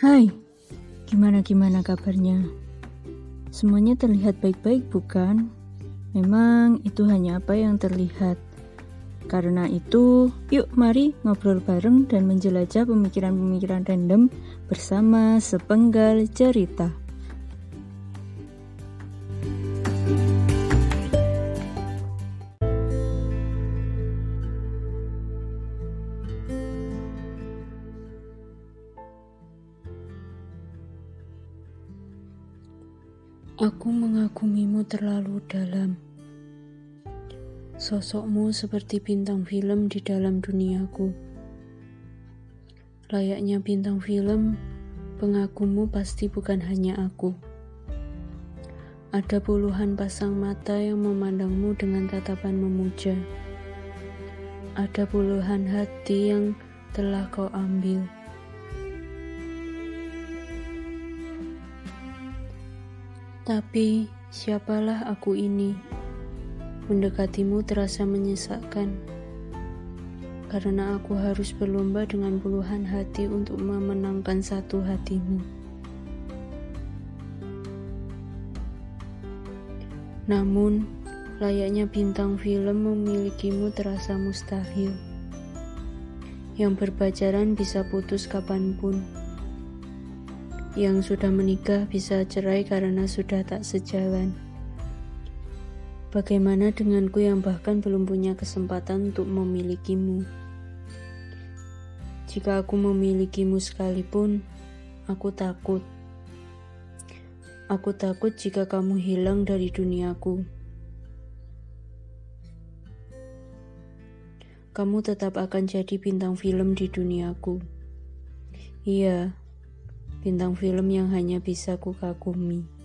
Hai, gimana-gimana kabarnya? Semuanya terlihat baik-baik bukan? Memang itu hanya apa yang terlihat. Karena itu, yuk mari ngobrol bareng dan menjelajah pemikiran-pemikiran random bersama sepenggal cerita. Aku mengagumimu terlalu dalam. Sosokmu seperti bintang film di dalam duniaku. Layaknya bintang film, pengagummu pasti bukan hanya aku. Ada puluhan pasang mata yang memandangmu dengan tatapan memuja. Ada puluhan hati yang telah kau ambil. Tapi siapalah aku ini? Mendekatimu terasa menyesakkan. Karena aku harus berlomba dengan puluhan hati untuk memenangkan satu hatimu. Namun, layaknya bintang film memilikimu terasa mustahil. Yang berpacaran bisa putus kapan pun yang sudah menikah bisa cerai karena sudah tak sejalan. Bagaimana denganku yang bahkan belum punya kesempatan untuk memilikimu? Jika aku memilikimu sekalipun, aku takut. Aku takut jika kamu hilang dari duniaku. Kamu tetap akan jadi bintang film di duniaku. Iya, bintang film yang hanya bisa ku kagumi.